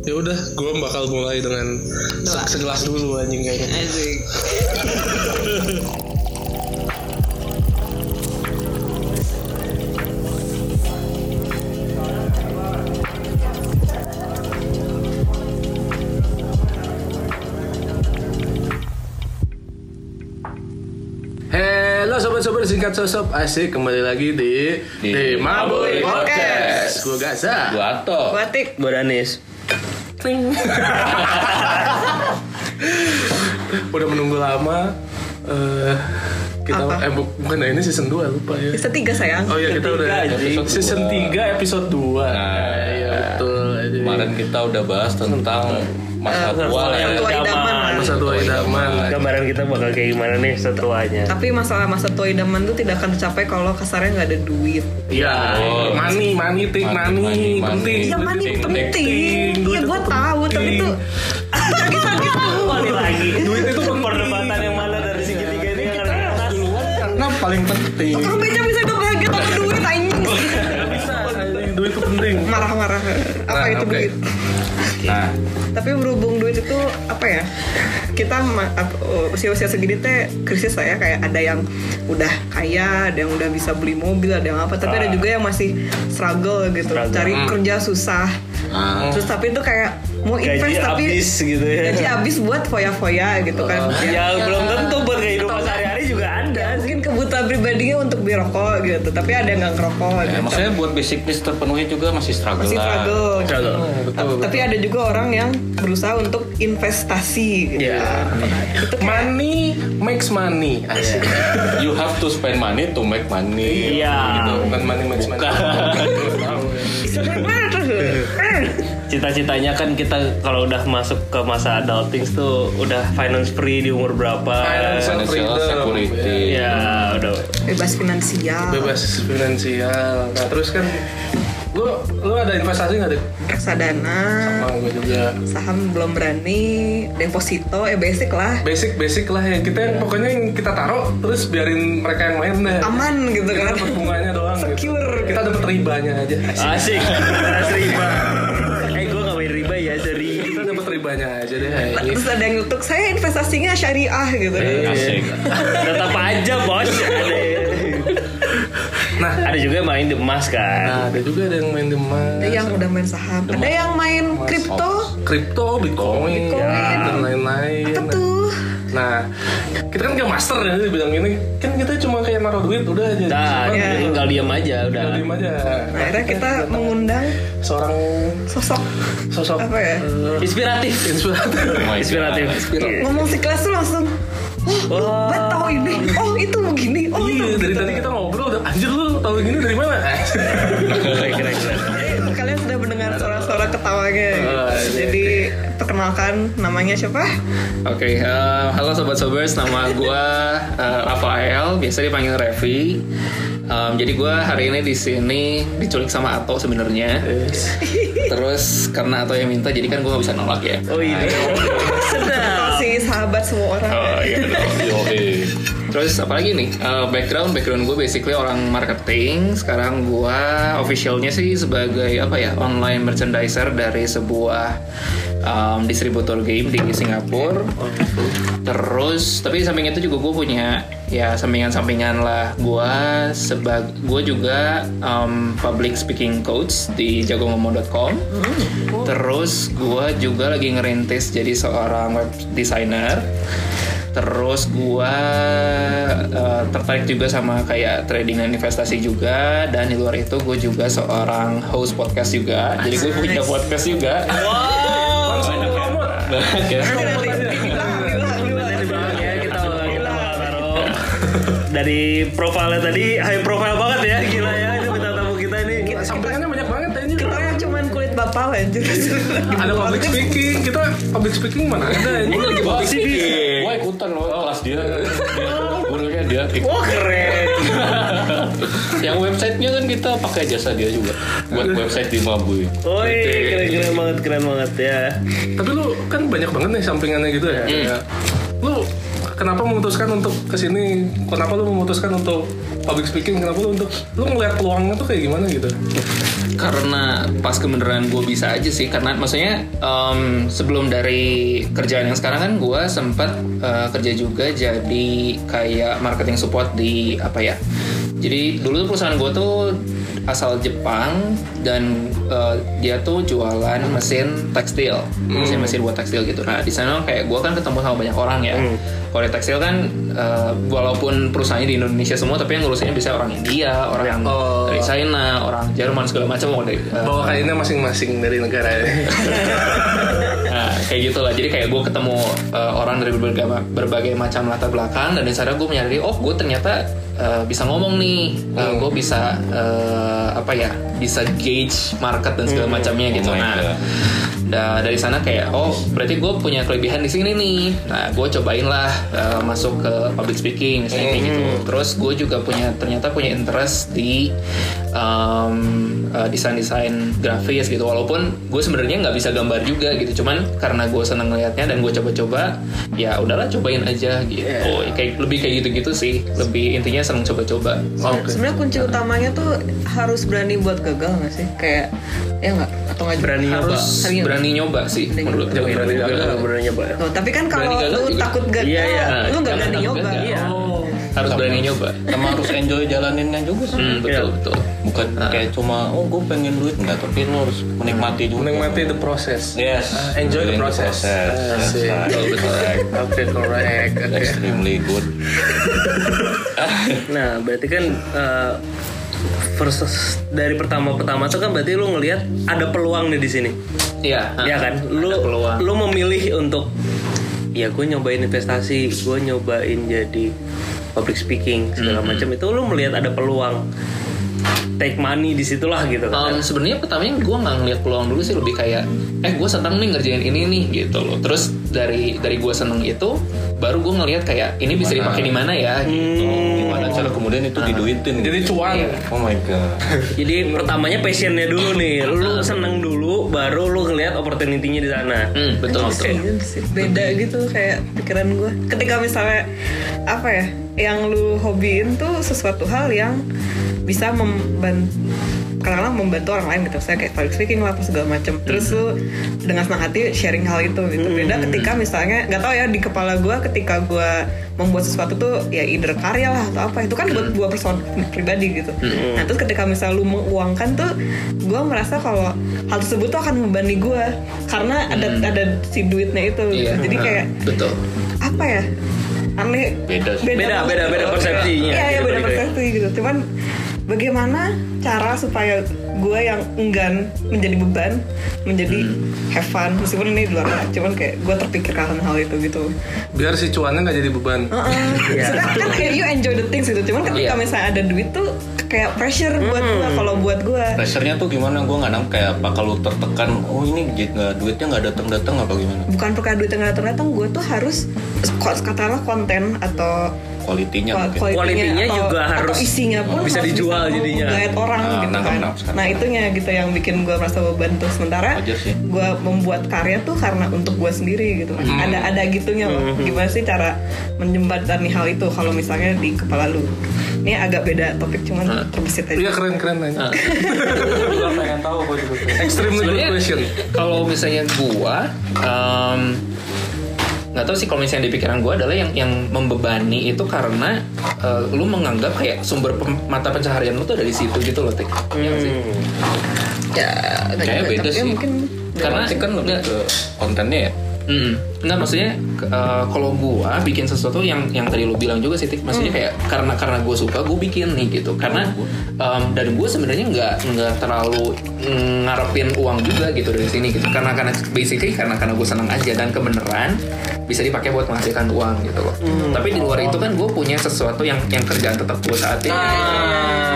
Ya udah, gue bakal mulai dengan Doa. se- segelas dulu anjing kayaknya. Asik. Halo sobat-sobat singkat sosok asik kembali lagi di Di di Mabui Podcast. Gue Gaza. Gua Ato. Batik. Gue Ting. Udah menunggu lama. Eh kita Apa? eh bu- bukan ini season 2 lupa ya. Episode 3 sayang. Oh iya kita udah Episode season dua. 3 episode 2. Nah, iya betul. Kemarin kita udah bahas tentang masa tua lah ya. Tua idaman. Masa tua idaman. Gambaran kita bakal kayak gimana nih setuanya. Tapi masalah masa tua idaman tuh tidak akan tercapai kalau kasarnya nggak ada duit. Iya, Oh. money, money, tik, Money, money, money, penting. Iya money penting. Iya gue tahu tapi tuh sakit-sakit tuh. Balik lagi. Duit itu perdebatan yang mana dari segitiga ini atas. Karena paling penting. Tukang beca bisa hidup bahagia tanpa duit anjing. Duit itu penting. Marah-marah. Apa Nah, itu duit? Nah, Tapi berhubung duit itu apa ya? Kita ap- usia-usia segini teh krisis lah ya kayak ada yang udah kaya, ada yang udah bisa beli mobil, ada yang apa. Tapi ada juga yang masih struggle gitu, Struggle. cari Hmm. kerja susah. ah, Terus tapi itu kayak mau Gaji invest tapi habis gitu ya. gaji habis buat foya-foya gitu kan. Ya belum tentu buat kehidupan pribadinya untuk beli rokok gitu, tapi ada yang nggak ngerokok ya, gitu. maksudnya buat basic needs terpenuhi juga masih struggle masih lah. struggle. Struggle. betul, Tapi ada juga orang yang berusaha untuk investasi gitu. Ya. Money makes money. Asik. You have to spend money to make money. Iya. Gitu, bukan money makes money. Cita-citanya kan kita kalau udah masuk ke masa adulting tuh udah finance free di umur berapa? Financial Financial freedom. security. Ya udah. Bebas finansial. Bebas finansial. Nah terus kan lu lu ada investasi nggak deh? reksadana Sama gue juga. saham belum berani deposito ya basic lah Basic basic lah yang kita yang pokoknya yang kita taruh terus biarin mereka yang main deh. aman gitu Kita kan dapat bunganya doang. gitu. Secure. Kita dapat ribanya aja. Asik. Bahas riba. Terus ada yang nyutuk saya investasinya syariah gitu Asik. Tetap aja bos. Ada. Nah, Ada juga yang main di emas kan. nah ada juga ada yang main demas. ada yang udah main saham ada yang main kripto kripto, bitcoin, Bitcoin. ya, dan lain-lain. apa tuh Nah, kita kan kayak master ya di bidang ini. Kan kita cuma kayak naruh duit udah aja. Nah, Cuman ya. tinggal diam aja udah. tinggal diem aja. nah, akhirnya kita mengundang seorang sosok sosok apa ya eh, Inspiratif. inspiratif. Oh God. Inspiratif. ngomong sekelas tuh langsung oh buat tahu ini oh itu begini oh itu Iya, dari begitu." tadi kita ngobrol udah anjir lu tahu gini dari mana? Kira-kira. Kalian sudah mendengar suara-suara ketawanya Oh, iya. jadi perkenalkan namanya siapa Oke, eh, halo sobat sobers, nama gue Rafael, biasa dipanggil Revi. Em, jadi gue hari ini di sini diculik sama Ato sebenarnya. Terus karena Ato yang minta, jadi kan gue nggak bisa nolak ya. Oh ini. Sedap. si sahabat semua orang Oh iya. dong. Terus apalagi nih Eh, background background gue basically orang marketing. Sekarang gue officialnya sih sebagai apa ya online merchandiser dari sebuah em, distributor game di Singapura. Terus tapi samping itu juga gue punya ya sampingan-sampingan lah. Gue sebag gue juga em, public speaking coach di jagongomong.com. Terus gue juga lagi ngerintis jadi seorang web designer. Terus gua eh, tertarik juga sama kayak trading dan investasi juga. Dan di luar itu gue juga seorang host podcast juga. Jadi gue punya podcast juga. Taruh dari profilnya tadi high profile banget ya. Gila bapak anjir Ada public speaking, kita public speaking mana ada. Gue lagi bawa sih, Bi. Gue ikutan loh kelas dia. Gurunya dia. ikut. wah keren Yang websitenya kan kita pakai jasa dia juga. Buat website di Mabui. Woi keren keren banget keren banget ya Tapi lu kan banyak banget nih sampingannya gitu ya. Kayak, Lu kenapa memutuskan untuk ke sini kenapa lu memutuskan untuk public speaking kenapa lu untuk lu ngeliat peluangnya tuh kayak gimana gitu karena pas kebenaran gue bisa aja sih karena maksudnya em, sebelum dari kerjaan yang sekarang kan gue sempat eh, kerja juga jadi kayak marketing support di apa ya jadi dulu perusahaan gue tuh asal Jepang dan eh, dia tuh jualan mesin tekstil mesin mesin buat tekstil gitu. Nah di sana kayak gue kan ketemu sama banyak orang ya. Kalau di tekstil kan eh, walaupun perusahaannya di Indonesia semua tapi yang ngurusinnya bisa orang India orang Oh. dari China orang Jerman segala macam mau dari eh, bawa kainnya masing-masing dari negara ya kayak gitu lah. Jadi kayak gue ketemu uh, orang dari berbagai, berbagai macam latar belakang dan sana gue menyadari, oh gue ternyata uh, bisa ngomong nih, Uh, gue bisa uh, apa ya, bisa gauge market dan segala macamnya gitu. Oh nah, da- dari sana kayak, oh berarti gue punya kelebihan di sini nih. Nah, gue cobain lah uh, masuk ke public speaking misalnya kayak gitu. Terus gue juga punya ternyata punya interest di um, uh, desain-desain grafis gitu. Walaupun gue sebenarnya nggak bisa gambar juga gitu. Cuman karena gue seneng ngeliatnya dan gue coba-coba, ya udahlah cobain aja gitu. Kayak lebih kayak gitu-gitu sih. Lebih intinya seneng coba-coba. Sebenarnya kunci utamanya tuh harus berani buat gagal nggak sih? Kayak ya nggak atau nggak Berani nyoba. Harus Berani- berani nyoba sih Berani menurut gue. Berani gagal. Bener nyoba. Oh, tapi kan kalau Berani lu juga. takut gagal, Iya, iya. lu nggak berani nyoba. Harus berani nyoba. sama harus enjoy jalaninnya juga sih Hmm, betul Iya. betul. bukan kayak cuma oh gue pengen duit enggak tapi lo harus menikmati juga menikmati the process yes enjoy the Enjoying process. That's Asik. right. Betul betul. oke correct oke extremely good Nah, berarti kan uh, versus dari pertama-pertama tuh kan berarti lu ngelihat ada peluang nih di sini. Iya. Iya kan? Lu Ada peluang. lu memilih untuk ya gue nyobain investasi, gue nyobain jadi public speaking segala macam itu lu melihat ada peluang take money di situlah gitu kan. Um, sebenarnya pertamanya gue nggak ngeliat peluang dulu sih lebih kayak eh gue seneng nih ngerjain ini nih gitu loh. Terus dari dari gue seneng itu baru gue ngeliat kayak ini bisa dipakai di mana ya gitu. Gimana cara kemudian itu diduitin jadi cuan oh my god Jadi pertamanya passionnya dulu nih, lu seneng dulu, baru lu ngelihat opportunity-nya di sana. hmm, betul betul gitu sih. Beda gitu kayak pikiran gue. Ketika misalnya apa ya, yang lu hobiin tuh sesuatu hal yang bisa membantu kadang-kadang membantu orang lain gitu. Saya kayak public speaking lah apa segala macam terus lu dengan senang hati sharing hal itu gitu. Beda ketika misalnya nggak tahu ya di kepala gue ketika gue membuat sesuatu tuh ya either karya lah atau apa. Itu kan buat gue person pribadi gitu. Nah terus ketika misalnya lu menguangkan tuh gue merasa kalau hal tersebut tuh akan membebani gue karena ada ada si duitnya itu gitu. Iya. jadi kayak betul. apa ya? Aneh. Beda. Beda, beda, gitu. beda persepsinya. iya iya Gitu, beda persepsi gitu. Cuman bagaimana cara supaya gue yang enggan menjadi beban menjadi have fun? Meskipun ini di luar lah, cuman kayak gue terpikirkan hal itu gitu. Biar si cuannya nggak jadi beban. Heeh. Maksudnya kan kayak you enjoy the things gitu cuman ketika Iya. misalnya ada duit tuh kayak pressure buat gue kalau buat gue pressure-nya tuh gimana? Gue nggak nangkep kayak apa? Kalau tertekan oh ini nggak duitnya nggak datang datang apa gimana? Bukan perkara duit yang datang datang gue tuh harus katakanlah konten atau kualitinya Kual- mungkin. Kualitinya atau- juga atau harus isinya pun bisa harus dijual bisa jadinya. menggait orang Ah, gitu kan. nah itunya gitu yang bikin gue merasa beban tuh. Sementara gue membuat karya tuh karena untuk gue sendiri gitu. Hmm. ada ada gitunya loh. Gimana sih cara menjembatani hal itu kalau misalnya di kepala lu ini agak beda topik cuman terbesit aja. Iya keren keren aja juga pengen tahu gue juga extremely good question. kalau misalnya gua em, nggak tahu sih kalau misalnya di pikiran gua adalah yang yang membebani itu karena eh, lu menganggap kayak sumber pem- mata pencaharian lu tuh ada di situ gitu loh tik. Iya sih? ya ada Kayaknya juga, beda ya sih. mungkin Karena- kan lebih ke kontennya ya? Mm. Nggak maksudnya eh, kalau gua bikin sesuatu yang yang tadi lu bilang juga sih, Tik. maksudnya kayak karena karena gue suka gue bikin nih gitu. Karena em, dan gue sebenarnya nggak nggak terlalu ngarepin uang juga gitu dari sini gitu. Karena karena basically karena karena gue senang aja dan kebenaran bisa dipakai buat menghasilkan uang gitu loh. Tapi di luar itu kan gue punya sesuatu yang yang kerjaan tetap gue saat ini.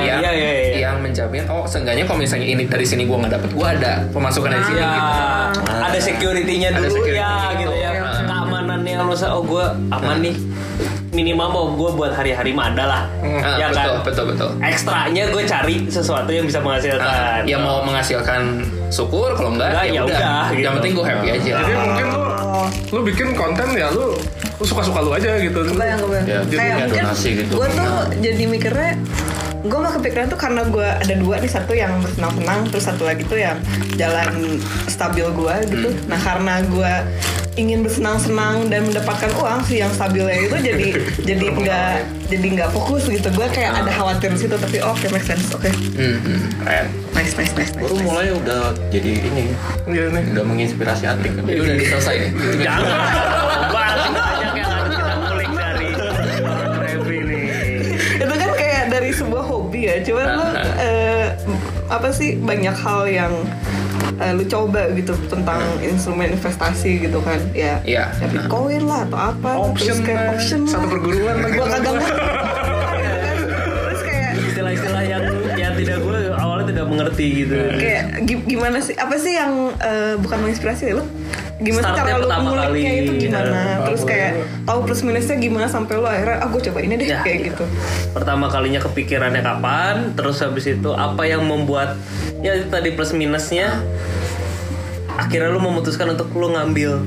yang, iya, iya, iya. yang menjamin oh seenggaknya kalau misalnya ini dari sini gue nggak dapet gue ada pemasukan dari sini Ya, gitu. ada security-nya Ada dulu security. ya gitu ya. Keamanannya lu oh gue aman nih. Minimal mau gue buat hari-hari mah ada lah. Ah, ya betul, kan? betul betul Ekstranya gue cari sesuatu yang bisa menghasilkan. Ah, ya mau menghasilkan syukur kalau enggak, Enggak, ya ya udah udah, gitu. yang penting gue happy aja jadi mungkin lu lu bikin konten ya lu lu suka-suka lu aja gitu kebayang kebayang Ya, kayak mungkin donasi gitu. gue tuh jadi mikirnya gue mah kepikiran tuh karena gue ada dua nih satu yang bersenang-senang terus satu lagi tuh yang jalan stabil gue gitu Hmm. nah karena gue ingin bersenang-senang dan mendapatkan uang sih yang stabilnya itu jadi jadi nggak jadi nggak fokus gitu gue kayak ada khawatir di situ tapi oh, oke make sense oke Hmm, hmm, keren. nice nice nice Baru nice. mulai udah jadi ini, Iya nih udah menginspirasi Atik. Jadi udah selesai nih. Jangan. Ya cuman lu eh, apa sih banyak hal yang eh, lu coba gitu tentang instrumen investasi gitu kan? Ya Iya. ya bitcoin lah atau apa option terus kayak lah. option satu perguruan lagi. Gua kagak terus kayak Istilah-istilah yang yang tidak gue awalnya tidak mengerti gitu. kayak gi- gimana sih apa sih yang eh, bukan menginspirasi ya? Lu gimana sih cara lu nguliknya itu gimana? Nah, terus kayak tahu plus minusnya gimana sampai lu akhirnya ah gue coba ini deh Ya, kayak gitu. gitu. Pertama kalinya kepikirannya kapan, terus habis itu apa yang membuat ya itu tadi plus minusnya akhirnya lu memutuskan untuk lu ngambil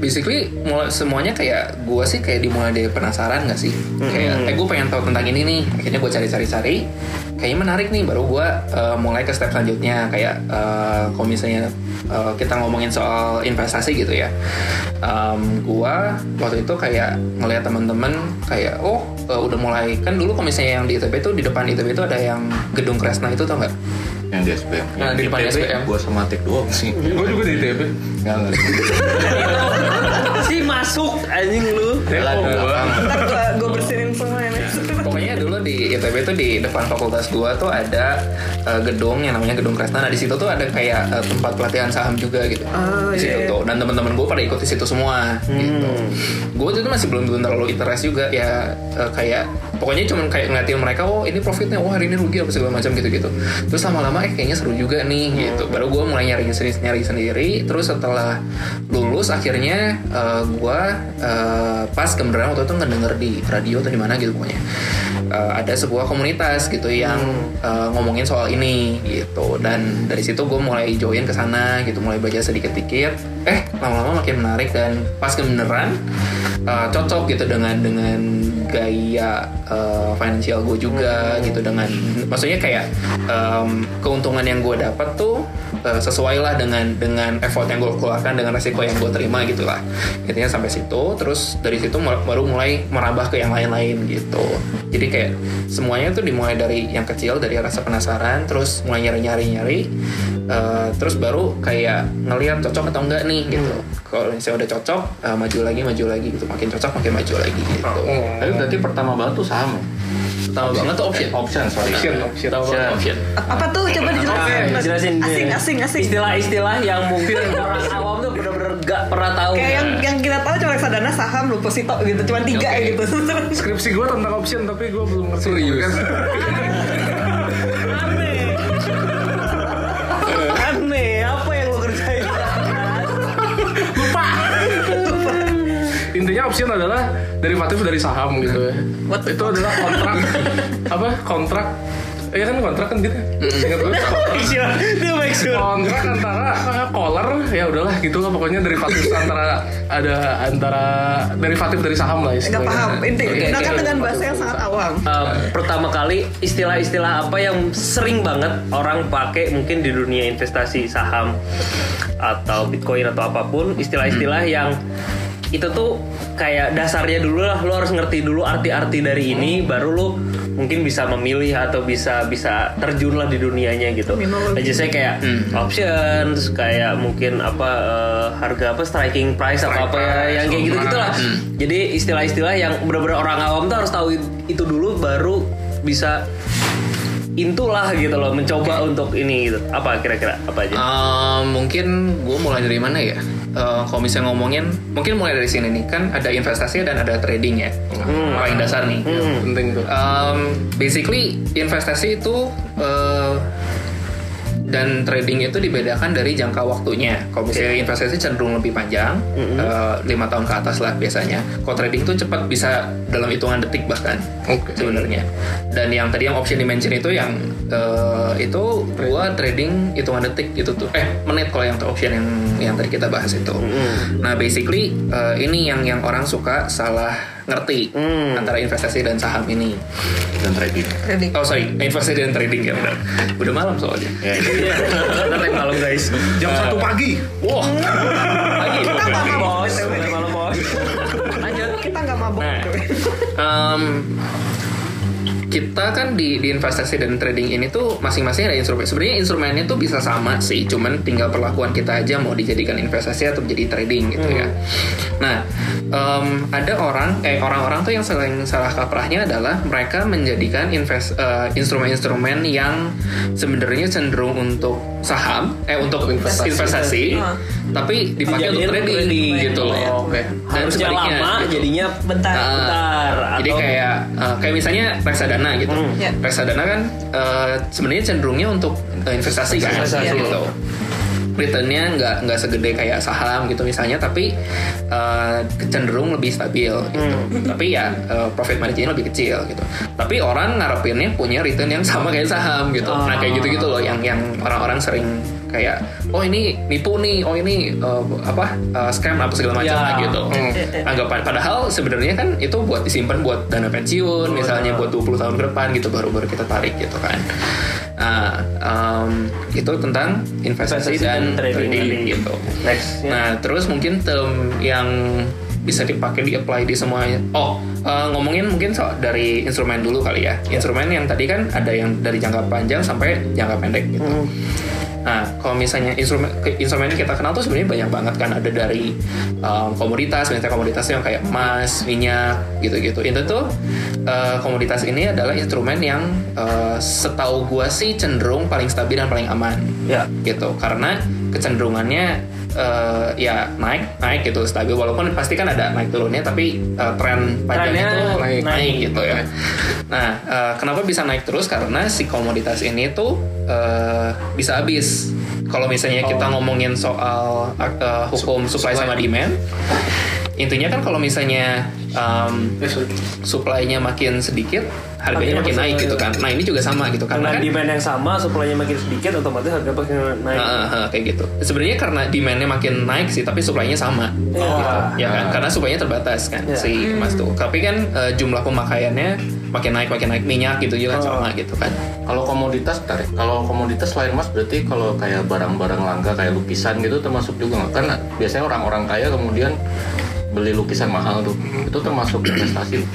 basically mulai semuanya kayak gue sih kayak dimulai dari penasaran gak sih? Kayak eh gue pengen tahu tentang ini nih. Akhirnya gue cari-cari-cari. Kayaknya menarik nih baru gue uh, mulai ke step selanjutnya. Kayak uh, kalau misalnya uh, kita ngomongin soal investasi gitu ya. Um, gue waktu itu kayak ngelihat teman-teman kayak oh uh, udah mulai. Kan dulu kalau misalnya yang di ITB itu di depan ITB itu ada yang gedung Kresna itu tau nggak Yang di SPM. Nah, di depan SPM. Gue sama Atik doang sih. gue juga di ITB Enggak, enggak. masuk anjing lu Lah, di belakang. ntar gue gue bersihin semua ini Pokoknya dulu di ITB itu di depan fakultas gua tuh ada uh, gedung yang namanya gedung Kresna. Nah di situ tuh ada kayak uh, tempat pelatihan saham juga gitu. Oh, di situ iya, iya. tuh. Dan teman-teman gue pada ikut di situ semua gitu. Gue waktu itu masih belum belum terlalu interest juga ya uh, kayak pokoknya cuman kayak ngeliatin mereka oh ini profitnya oh hari ini rugi apa segala macam gitu gitu. Terus lama-lama eh kayaknya seru juga nih gitu. Baru gue mulai nyari sendiri nyari sendiri. Terus setelah lulus akhirnya uh, gue uh, pas kebenaran waktu itu ngedenger di radio atau di mana gitu pokoknya uh, ada sebuah komunitas gitu yang uh, ngomongin soal ini gitu. Dan dari situ gue mulai join ke sana gitu mulai baca sedikit dikit eh lama-lama makin menarik dan pas kebenaran uh, cocok gitu dengan dengan gaya uh, finansial gue juga gitu dengan maksudnya kayak um, keuntungan yang gue dapat tuh uh, sesuai lah dengan dengan effort yang gue keluarkan dengan resiko yang gue terima gitu lah. Intinya sampai situ terus dari situ baru mulai merambah ke yang lain-lain gitu. Jadi kayak semuanya tuh dimulai dari yang kecil dari rasa penasaran terus mulai nyari-nyari nyari uh, terus baru kayak ngelihat cocok atau enggak nih gitu. Kalau misalnya udah cocok uh, maju lagi maju lagi gitu. Makin cocok makin maju lagi gitu. Tapi berarti pertama banget tuh saham ya? pertama banget tuh option. Eh, option, sorry. option. Option. Pertama banget option. apa tuh? Coba dijelasin. Oke, jelasin asing asing asing. Istilah-istilah yang mungkin orang awam tuh bener-bener gak pernah tahu. Kayak yang yang kita tahu cuma reksadana saham deposito gitu. Cuma tiga Oke. gitu. Skripsi gue tentang option tapi gue belum ngerti. Serius? intinya option adalah derivatif dari saham gitu ya. What? itu adalah kontrak. Apa? Kontrak. Iya kan kontrak kan gitu. Ingat gue kontrak. dia make sure kontrak antara caller ya udahlah gitulah pokoknya derivatif antara ada antara derivatif dari saham lah istilahnya. paham. Inti Oke, gunakan oke. dengan bahasa yang sangat awam. Um, pertama kali istilah-istilah apa yang sering banget orang pakai mungkin di dunia investasi saham atau bitcoin atau apa pun istilah-istilah yang itu tuh kayak dasarnya dulu lah lo harus ngerti dulu arti-arti dari ini baru lo mungkin bisa memilih atau bisa bisa terjun lah di dunianya gitu. Aja saya kayak option terus kayak mungkin apa eh, harga apa striking price atau Strike apa ya price, yang kayak gitu gitulah. price. Jadi istilah-istilah yang benar-benar orang awam tuh harus tahu itu dulu baru bisa intulah gitu loh mencoba untuk ini gitu. Apa kira-kira apa aja? Um, mungkin gue mulai dari mana ya? Uh, kalau misalnya ngomongin, mungkin mulai dari sini nih. Kan ada investasi dan ada trading ya, paling dasar nih. penting tuh. Um, basically investasi itu uh, dan trading itu dibedakan dari jangka waktunya. Kalau misalnya investasi cenderung lebih panjang, eh, lima tahun ke atas lah biasanya. Kalau trading itu cepat bisa dalam hitungan detik bahkan Oke. sebenarnya. Dan yang tadi yang option dimension itu yang eh, itu gua trading hitungan detik itu tuh eh menit kalau yang option yang yang tadi kita bahas itu. Nah basically eh, ini yang yang orang suka salah ngerti antara investasi dan saham ini. dan trading. Trading. Oh sorry, investasi dan trading ya benar. Udah malam soalnya. Ya, Iya. Nanti malam guys. Jam satu pagi. Wah, lagi. Kita nggak mabok. Bos, malam bos. Lanjut. Kita nggak mabok. Nah. BTW. Kita kan di, di investasi dan trading ini tuh masing-masing ada instrumen. Sebenarnya instrumennya tuh bisa sama sih, cuman tinggal perlakuan kita aja mau dijadikan investasi atau jadi trading gitu ya. Nah, em, ada orang, eh orang-orang tuh yang sering salah kaprahnya adalah mereka menjadikan invest eh, instrumen-instrumen yang sebenarnya cenderung untuk saham, eh untuk investasi, Investasi. Ah. Tapi dipakai untuk trading, trading. gitu loh. Oh, Oke. Dan Harusnya sebaliknya, lama, gitu. jadinya bentar, Nah, bentar. Jadi Atau- kayak eh, kayak misalnya reksadana gitu. Hmm. Ya. Reksadana kan eh, sebenarnya cenderungnya untuk eh, investasi kan, Investasi. gitu. Returnnya nggak nggak segede kayak saham gitu misalnya, tapi eh, cenderung lebih stabil. Gitu. Hmm. Tapi ya eh, profit marginnya lebih kecil gitu. Tapi orang ngarepinnya punya return yang sama kayak saham gitu. Nah kayak Ah. gitu-gitu loh yang yang orang-orang sering kayak oh ini nipu nih, oh ini eh, apa eh, scam apa segala macam Ya. lah gitu. Anggapan padahal sebenarnya kan itu buat disimpan buat dana pensiun misalnya buat 20 tahun ke depan gitu baru-baru kita tarik gitu kan. Nah, em, itu tentang investasi, Investasi dan, dan trading trading, gitu. Next. ya. Nah, terus mungkin term yang bisa dipakai di apply di semuanya. Oh, eh, ngomongin mungkin soal dari instrumen dulu kali ya. Instrumen yang tadi kan ada yang dari jangka panjang sampai jangka pendek gitu. Hmm. Nah, kalau misalnya instrumen instrumen yang kita kenal tuh sebenarnya banyak banget kan ada dari um, komoditas, misalnya komoditas yang kayak emas, minyak, gitu-gitu. Itu tuh uh, komoditas ini adalah instrumen yang uh, setahu gua sih cenderung paling stabil dan paling aman, Ya. gitu. Karena kecenderungannya uh, ya naik, naik gitu stabil. Walaupun pasti kan ada naik turunnya, tapi uh, tren panjang Trennya itu naik, naik. naik gitu ya. Nah, uh, kenapa bisa naik terus? Karena si komoditas ini tuh uh, bisa habis. Kalau misalnya kita ngomongin soal uh, hukum supply sama demand, intinya kan kalau misalnya um, supply-nya makin sedikit, harganya makin naik gitu kan. Nah ini juga sama gitu karena kan demand yang sama, supply-nya makin sedikit, otomatis harga makin naik. Nah, ah, ah, kayak gitu. Sebenarnya karena demand-nya makin naik sih, tapi supply-nya sama. Iya. Gitu. Ya kan? Karena supply-nya terbatas kan Iya. si emas tuh. Tapi kan eh, jumlah pemakaiannya makin naik makin naik minyak gitu juga kan Oh. sama gitu kan. Kalau komoditas, ya. kalau komoditas selain emas berarti kalau kayak barang-barang langka kayak lukisan gitu termasuk juga nggak? Kan biasanya orang-orang kaya kemudian beli lukisan mahal tuh, itu termasuk investasi.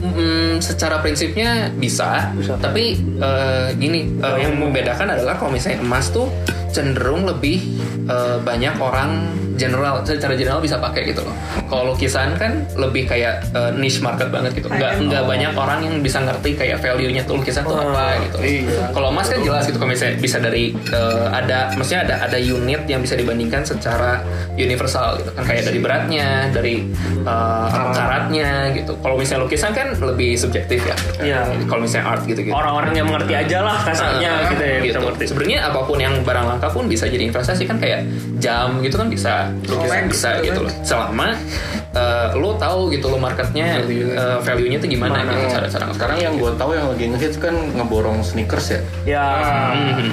Mm, secara prinsipnya bisa, Bisa. tapi eh, gini eh, yang membedakan adalah kalau misalnya emas tuh cenderung lebih eh, banyak orang general secara general bisa pakai gitu loh. Kalau lukisan kan lebih kayak eh, niche market banget gitu. Nggak High-end. nggak banyak orang yang bisa ngerti kayak value-nya tuh lukisan tuh apa gitu. Kalau emas kan jelas gitu kalau misalnya bisa dari eh, ada maksudnya ada ada unit yang bisa dibandingkan secara universal gitu kan kayak dari beratnya, dari eh, karatnya gitu. Kalau misalnya lukisan kan lebih subjektif ya. Iya. Kalau misalnya art gitu gitu. Orang-orang yang mengerti aja lah kasarnya Ah, gitu ya. bisa gitu. Sebenarnya apa pun yang barang langka pun bisa jadi investasi kan kayak jam gitu kan bisa, lukisan bisa gitu gitu kan. loh. Selama eh, lo tahu gitu lo marketnya eh, value-nya tuh gimana Mana? gitu cara-cara Sekarang yang gue tahu yang lagi ngehits kan ngeborong sneakers ya. Ya, Mhm.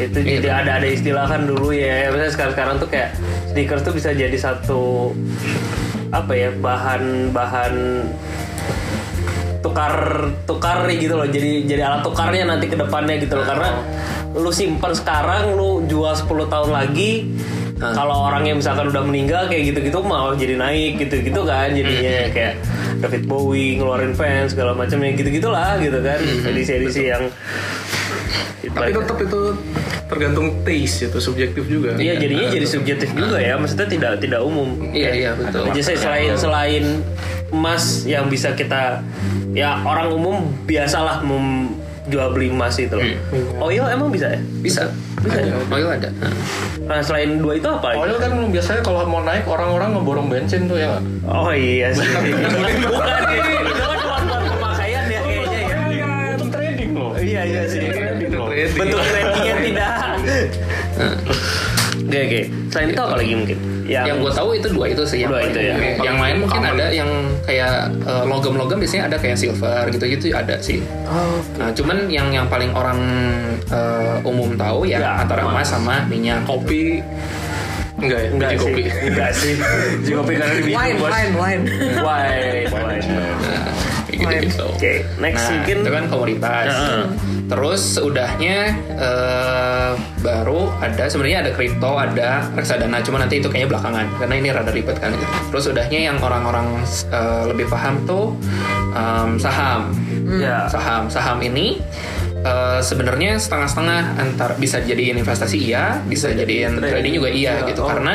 itu jadi ada ada istilah kan dulu ya. Misalnya sekarang sekarang tuh kayak sneakers tuh bisa jadi satu apa ya bahan bahan tukar tukar gitu loh. Jadi jadi alat tukarnya nanti ke depannya gitu loh. Karena lu simpan sekarang, lu jual 10 tahun lagi. Kalau orang yang misalkan udah meninggal kayak gitu-gitu mau jadi naik gitu-gitu kan. Jadinya kayak David Bowie ngeluarin fans segala macam ya gitu-gitulah gitu kan. Edisi-edisi yang Tapi tetap itu tergantung taste itu subjektif juga. Iya jadinya jadi subjektif juga ya, maksudnya tidak tidak umum. Iya iya betul. Jadi saya selain selain emas yang bisa kita ya orang umum biasalah jual beli emas itu loh. Hmm. Oil emang bisa ya? Bisa. Bisa. Ada. Ya? Oil ada. Hmm. Nah, selain dua itu apa? Oil kan biasanya kalau mau naik orang-orang ngeborong bensin tuh ya. Oh iya sih. Bukan ini. bukan buat pemakaian ya kayaknya ya. Untuk ya. trading loh. Iya iya sih. Bentuk tradingnya tidak. Hmm. Oke oke. Selain itu apa lagi mungkin? Yang, yang gue tahu itu dua itu sih yang Dua itu ya. umum. yang lain mungkin ada yang kayak eh, logam-logam biasanya ada kayak silver gitu-gitu ada sih Oh, nah cuman yang yang paling orang eh, umum tahu ya, Ya, antara emas. sama minyak Kopi enggak ya? enggak biji kopi. Enggak sih. Biji kopi karena di Wine, wine, wine. Wine, wine. nah, kayak gitu-gitu Oke, next nah, mungkin itu kan komoditas. Heeh. Terus udahnya eh, baru ada sebenarnya ada kripto, ada reksadana, cuma nanti itu kayaknya belakangan karena ini rada ribet kan. gitu. Terus udahnya yang orang-orang eh, lebih paham tuh em, saham. Ya. Saham, saham ini eh, sebenarnya setengah-setengah antar bisa jadiin investasi iya, bisa jadiin trading juga iya Ya, gitu oke. karena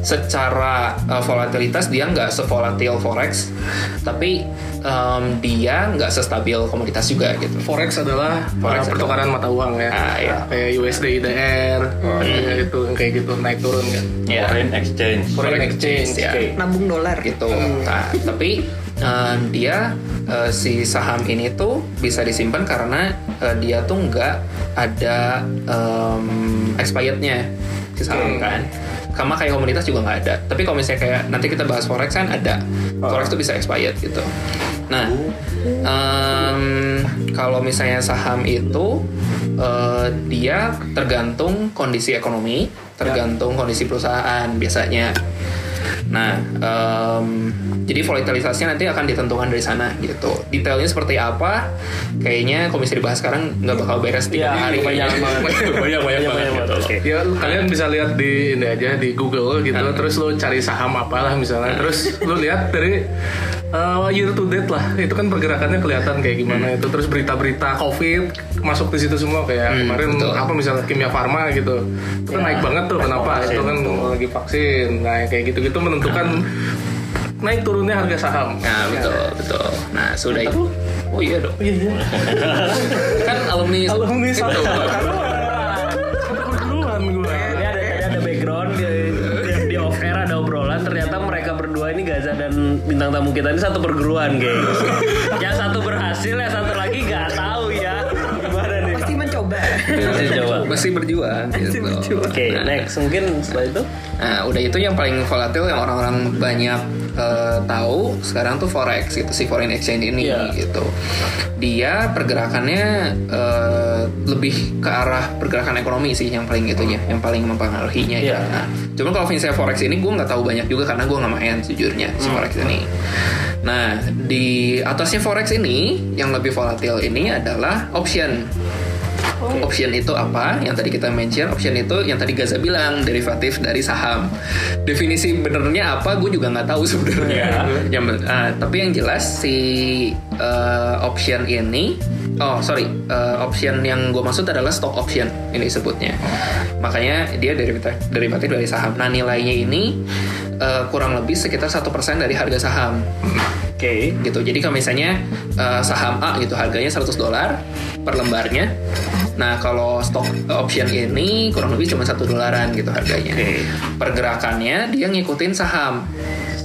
secara uh, volatilitas dia nggak sevolatil forex, tapi em, dia nggak sestabil komoditas juga gitu. Forex adalah Forex uh, pertukaran mata uang ya. Ah, iya. Kayak USD IDR, kayak itu kayak gitu naik turun kan. Ya, Foreign exchange. Foreign exchange ya. Nabung dolar. gitu. Nah, tapi eh, dia eh, si saham ini tuh bisa disimpan karena eh, dia tuh nggak ada em, expirednya si saham kan. Sama kayak komunitas juga nggak ada. Tapi kalau misalnya kayak nanti kita bahas forex kan ada. Forex tuh bisa expired gitu. Nah, em, kalau misalnya saham itu eh, dia tergantung kondisi ekonomi, tergantung kondisi perusahaan biasanya. Nah, em, jadi volatilitasnya nanti akan ditentukan dari sana gitu. Detailnya seperti apa? Kayaknya kalau misalnya dibahas sekarang nggak bakal beres tiga Iya, hari. kebanyakan banget. banyak banyak banget. gitu. Oke. Ya kalian bisa lihat di ini aja di Google gitu, terus lu cari saham apalah misalnya, terus lu lihat dari uh, year to date lah, itu kan pergerakannya kelihatan kayak gimana itu, terus berita-berita COVID masuk di situ semua kayak kemarin betul. apa misalnya kimia farma gitu, itu kan naik banget tuh, kenapa? Itu kan lagi vaksin, nah kayak gitu-gitu menentukan naik turunnya harga saham. Nah, betul, betul. Nah, sudah itu. Oh iya dong. kan alumni Alumni satu. Perguruan gue. Ini ada ada background di, di, off air ada obrolan ternyata mereka berdua ini Gaza dan bintang tamu kita ini satu perguruan guys. yang satu berhasil, yang satu lagi nggak Masih coba. Masih berjuang gitu. Oke, next mungkin setelah itu Nah, udah itu yang paling volatil yang orang-orang banyak eh, tahu sekarang tuh forex gitu si foreign exchange ini Iya. gitu. Dia pergerakannya eh, lebih ke arah pergerakan ekonomi sih yang paling itunya, yang paling mempengaruhinya ya. Iya. Nah, cuman kalau misalnya forex ini gue nggak tahu banyak juga karena gue nggak main sejujurnya si forex ini. Nah, di atasnya forex ini yang lebih volatil ini adalah option. Option itu apa? Yang tadi kita mention, option itu yang tadi Gaza bilang derivatif dari saham. Definisi benernya apa? Gue juga nggak tahu sebenarnya. Yang ben- ah, tapi yang jelas si eh, option ini, oh sorry, eh, option yang gue maksud adalah stock option ini sebutnya. Makanya dia derivatif derivatif dari saham. Nah nilainya ini eh, kurang lebih sekitar satu persen dari harga saham Oke. gitu. Jadi kalau misalnya uh, saham A gitu harganya 100 dolar per lembarnya. Nah, kalau stock option ini kurang lebih cuma satu dolaran gitu harganya. Oke. Pergerakannya dia ngikutin saham.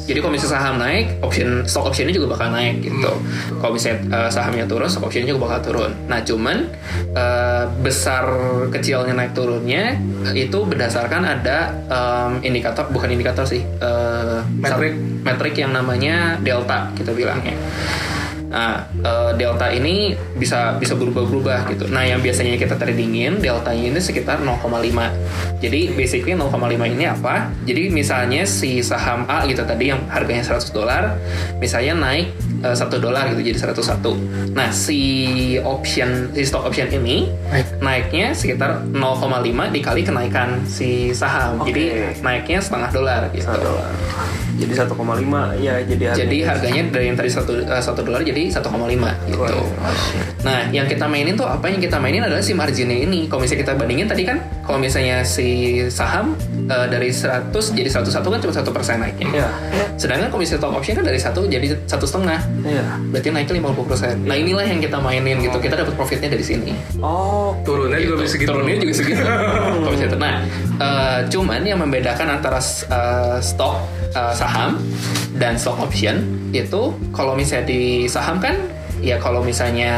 Jadi kalau misalnya saham naik, option stock optionnya juga bakal naik gitu. Kalau misalnya uh, sahamnya turun, stock optionnya juga bakal turun. Nah, cuman uh, besar kecilnya naik turunnya uh, itu berdasarkan ada um, indikator, bukan indikator sih, uh, Metrik. metrik yang namanya delta kita bilangnya. Nah, eh, delta ini bisa bisa berubah-berubah gitu. Nah, yang biasanya kita tradingin deltanya ini sekitar 0,5. Jadi basically 0,5 ini apa? Jadi misalnya si saham A gitu tadi yang harganya 100 dolar, misalnya naik eh, 1 dolar gitu jadi 101. Nah, si option si stock option ini Naik. naiknya sekitar 0,5 dikali kenaikan si saham. Oke. Jadi naiknya setengah dolar gitu. Satu dolar. Jadi 1,5 ya jadi harga. Jadi harganya dari yang tadi satu eh, satu dolar jadi 1,5 gitu. Nah, yang kita mainin tuh apa yang kita mainin adalah si marginnya ini. Kalau misalnya kita bandingin tadi kan, kalau misalnya si saham eh, dari 100 jadi 101 kan cuma satu persen naiknya. Iya. Sedangkan misalnya stock option kan dari satu jadi satu setengah. Iya. Berarti naiknya 50 persen. Nah inilah yang kita mainin gitu. Kita dapat profitnya dari sini. Oh, Turunnya juga bisa segitu. Turunnya juga segitu. Nah, eh, cuman yang membedakan antara eh, stok eh, saham dan stock option itu kalau misalnya di saham kan ya kalau misalnya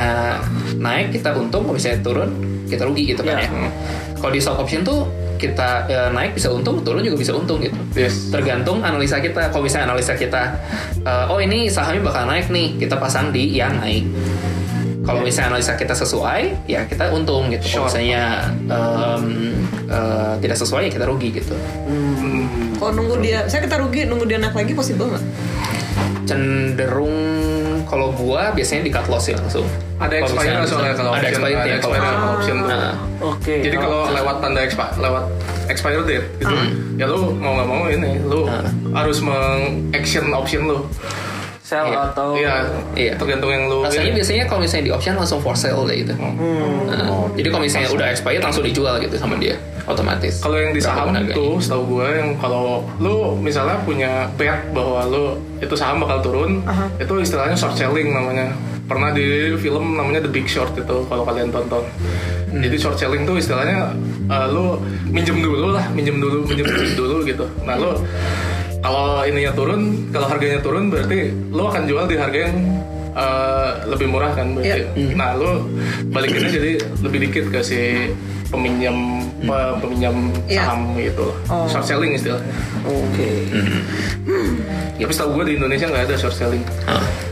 naik kita untung, kalau misalnya turun kita rugi gitu kan Iya. ya. Kalau di stock option tuh kita eh, naik bisa untung, turun juga bisa untung gitu. Yes. Tergantung analisa kita. Kalau misalnya analisa kita, eh, oh ini sahamnya bakal naik nih, kita pasang di yang naik. Kalau misalnya analisa kita sesuai, ya kita untung gitu. Kalau misalnya em, eh, tidak sesuai, ya kita rugi gitu. Kalau nunggu dia, saya kita rugi nunggu dia naik lagi possible nggak? Cenderung kalau gua biasanya di cut loss ya langsung. Ada Kalau expired soalnya kalau ada expired ada ya kalau expired kalau option tuh. Nah, Oke. Jadi kalau lewat tanda expi lewat expired date gitu, ya lu mau nggak mau ini, lu harus mengaction option lu. sell Iya. atau Iya, Iya. tergantung yang lu. Rasanya biasanya kalau misalnya di option langsung for sale deh gitu. Hmm. Nah, jadi kalau misalnya udah expired langsung dijual gitu sama dia otomatis. Kalau yang di saham tuh, setahu gue yang kalau lu misalnya punya bet bahwa lu itu saham bakal turun, itu istilahnya short selling namanya. Pernah di film namanya The Big Short itu kalau kalian tonton. Hmm. Jadi short selling tuh istilahnya uh, lu minjem dulu lah, minjem dulu, minjem dulu gitu. Nah lu kalau ininya turun, kalau harganya turun berarti lu akan jual di harga yang uh, lebih murah kan berarti. Iya. Nah lu balikinnya jadi lebih dikit ke si peminjam pe- peminjam Iya. saham gitu. Oh. Short selling istilahnya. Oke. Tapi setahu gue di Indonesia nggak ada short selling.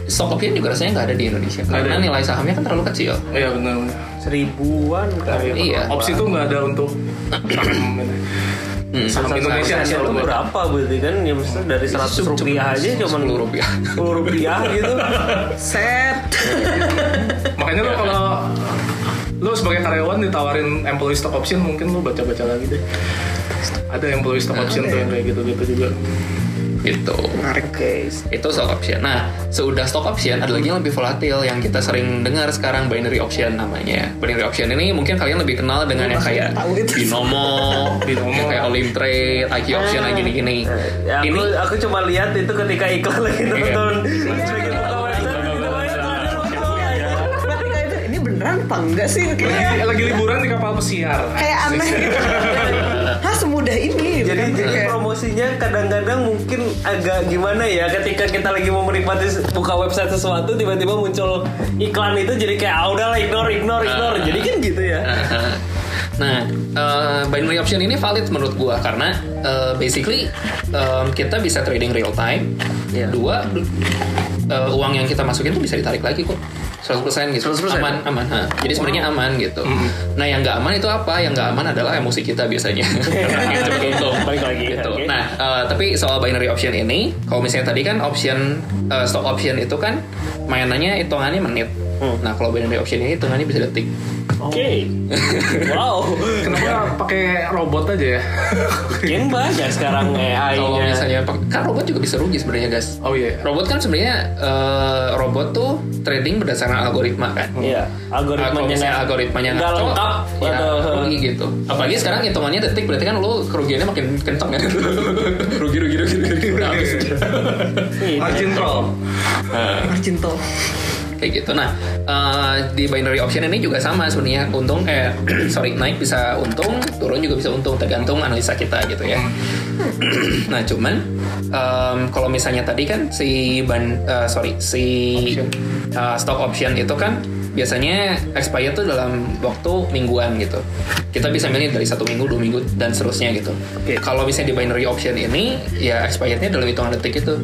Stock option juga rasanya nggak ada di Indonesia karena ada. nilai sahamnya kan terlalu kecil. Iya benar. Seribuan kali. Iya. Opsi itu nggak ada untuk saham. Hmm. Saham Indonesia Indonesia itu berapa berarti kan? Ya maksudnya dari 100 Cuma- rupiah aja cuma 10 rupiah. 10 rupiah gitu. Set. Makanya lo kalau lo sebagai karyawan ditawarin employee stock option mungkin lo baca-baca lagi deh. Ada employee stock option tuh yang kayak gitu-gitu juga. Gitu. Menarik. Itu stock option. Nah, sudah stock option ada lagi yang lebih volatil yang kita sering dengar sekarang binary option namanya. Binary option ini mungkin kalian lebih kenal dengan yang kayak binomo, Binomo. yang kayak Olim Trade, IQ option, yang gini-gini. Ya, aku, Ini aku cuma lihat itu ketika iklan lagi nonton. Lagi beneran apa enggak sih? Kayak Lagi liburan di kapal pesiar. kayak aneh gitu. Hah semudah ini. gitu Jadi, kan? jadi Kayak- promosinya kadang-kadang mungkin agak gimana ya ketika kita lagi mau menikmati buka website sesuatu tiba-tiba muncul iklan itu jadi kayak ah udahlah ignore ignore ignore jadi kan gitu ya Nah, eh, binary option ini valid menurut gua karena eh, basically em, kita bisa trading real time. Iya. Dua, eh, uang yang kita masukin tuh bisa ditarik lagi kok. 100% gitu. 100%? Aman, aman. ha. Jadi sebenarnya aman gitu. Nah, yang nggak aman itu apa? Yang nggak aman adalah emosi kita biasanya. Cepet untung. Balik lagi, Gitu. oke. Nah, eh, tapi soal binary option ini, kalau misalnya tadi kan option eh, stock option itu kan mainannya hitungannya menit. Hmm. Nah, kalau binary option ini hitungannya bisa detik. oke wow Kenapa pakai robot aja ya? mungkin banyak sekarang AI Kalau nya misalnya pak- kan robot juga bisa rugi sebenarnya guys. Oh iya. Robot kan sebenarnya eh, robot tuh trading berdasarkan algoritma kan. Iya, Nah, kalau algoritmanya misalnya nggak- algoritmanya nggak lengkap ya atau rugi gitu. Apalagi sekarang hitungannya detik berarti kan lu kerugiannya makin kencang kan. rugi rugi rugi rugi udah habis. Iya. Margin call. margin tol. Kayak gitu. Nah eh, di binary option ini juga sama sebenarnya untung eh sorry naik bisa untung, turun juga bisa untung tergantung analisa kita gitu ya. nah cuman em, kalau misalnya tadi kan si ban eh, sorry si Option. eh, stock option itu kan biasanya expire tuh dalam waktu mingguan gitu. Kita bisa milih dari satu minggu, dua minggu dan seterusnya gitu. Oke. Kalau misalnya di binary option ini ya expirednya dalam hitungan detik itu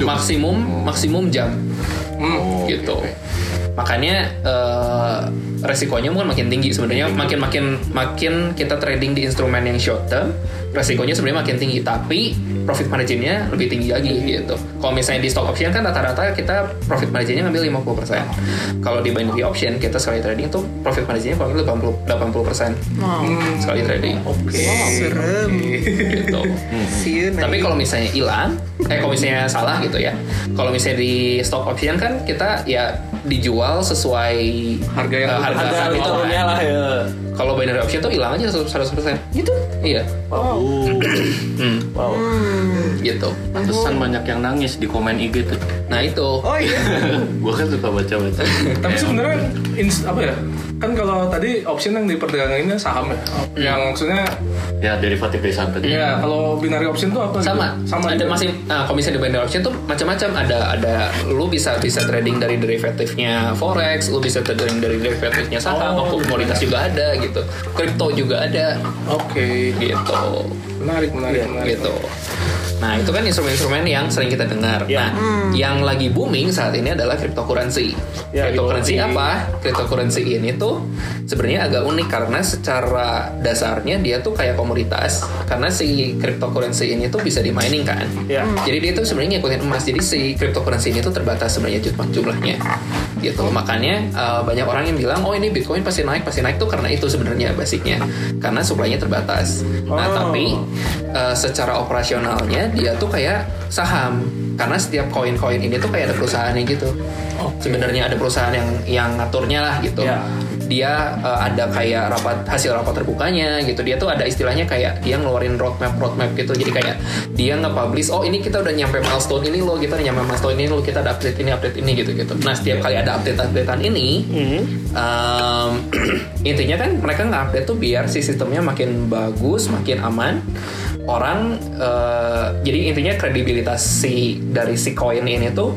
maksimum maksimum jam Hmm. gitu. Makanya eh, resikonya mungkin makin tinggi sebenarnya makin makin makin kita trading di instrumen yang short term, resikonya sebenarnya makin tinggi tapi profit marginnya lebih tinggi lagi gitu. Kalau misalnya di stock option kan rata-rata kita profit marginnya ngambil 50%. Kalau di binary option kita sekali trading tuh profit marginnya kurang lebih 80 80% Wow. sekali trading Oke. Serem. gitu. You Tapi kalau misalnya hilang, eh kalau misalnya salah gitu ya. Kalau misalnya di stock option kan kita ya dijual sesuai Harga yang eh, lu harga Ada saat itu returnnya kan. lah ya. Kalau binary option tuh hilang aja 100%. gitu. Iya. Hmm, Wow. gitu. Pantesan banyak yang nangis di komen IG tuh. Nah, itu. Oh iya. Gua kan suka baca-baca. Tapi sebenarnya ins- apa ya? Kan kalau tadi option yang diperdagangin saham ya. Yang maksudnya ya derivatif dari saham tadi. ya kalau binary option tuh apa? gitu? sama Sama ada juga. masih nah kalau misalnya di binary option tuh macam-macam ada ada lu bisa bisa trading dari derivatifnya forex lu bisa trading dari derivatifnya saham Oh, komoditas juga ada gitu gitu. Kripto juga ada Oke. gitu. Menarik, menarik, menarik. gitu. Nah itu kan instrumen-instrumen yang sering kita dengar. Ya. Nah yang lagi booming saat ini adalah cryptocurrency. Ya, cryptocurrency yoi. apa? Cryptocurrency ini tuh sebenarnya agak unik karena secara dasarnya dia tuh kayak komoditas. Karena si cryptocurrency ini tuh bisa di-mining kan. Ya. Jadi dia tuh sebenarnya ngikutin emas. Jadi si cryptocurrency ini tuh terbatas sebenarnya jumlah jumlahnya. Gitu. Makanya uh, banyak orang yang bilang, oh ini Bitcoin pasti naik, pasti naik tuh karena itu sebenarnya basicnya. Karena supply-nya terbatas. Nah Oh. tapi uh, secara operasionalnya dia tuh kayak saham. Karena setiap koin-koin ini tuh kayak ada perusahaannya gitu. Sebenarnya ada perusahaan yang yang ngaturnya lah gitu. Ya. Dia uh, ada kayak rapat hasil rapat terbukanya gitu. Dia tuh ada istilahnya kayak dia ngeluarin roadmap roadmap gitu. Jadi kayak dia nge-publish oh ini kita udah nyampe milestone ini loh, kita udah nyampe milestone ini loh, kita ada update ini update ini gitu gitu. Nah, setiap kali ada update-updatean ini Hmm. um, intinya kan mereka nge-update tuh biar si sistemnya makin bagus, makin aman. Orang uh, jadi intinya kredibilitas si dari si koin ini tuh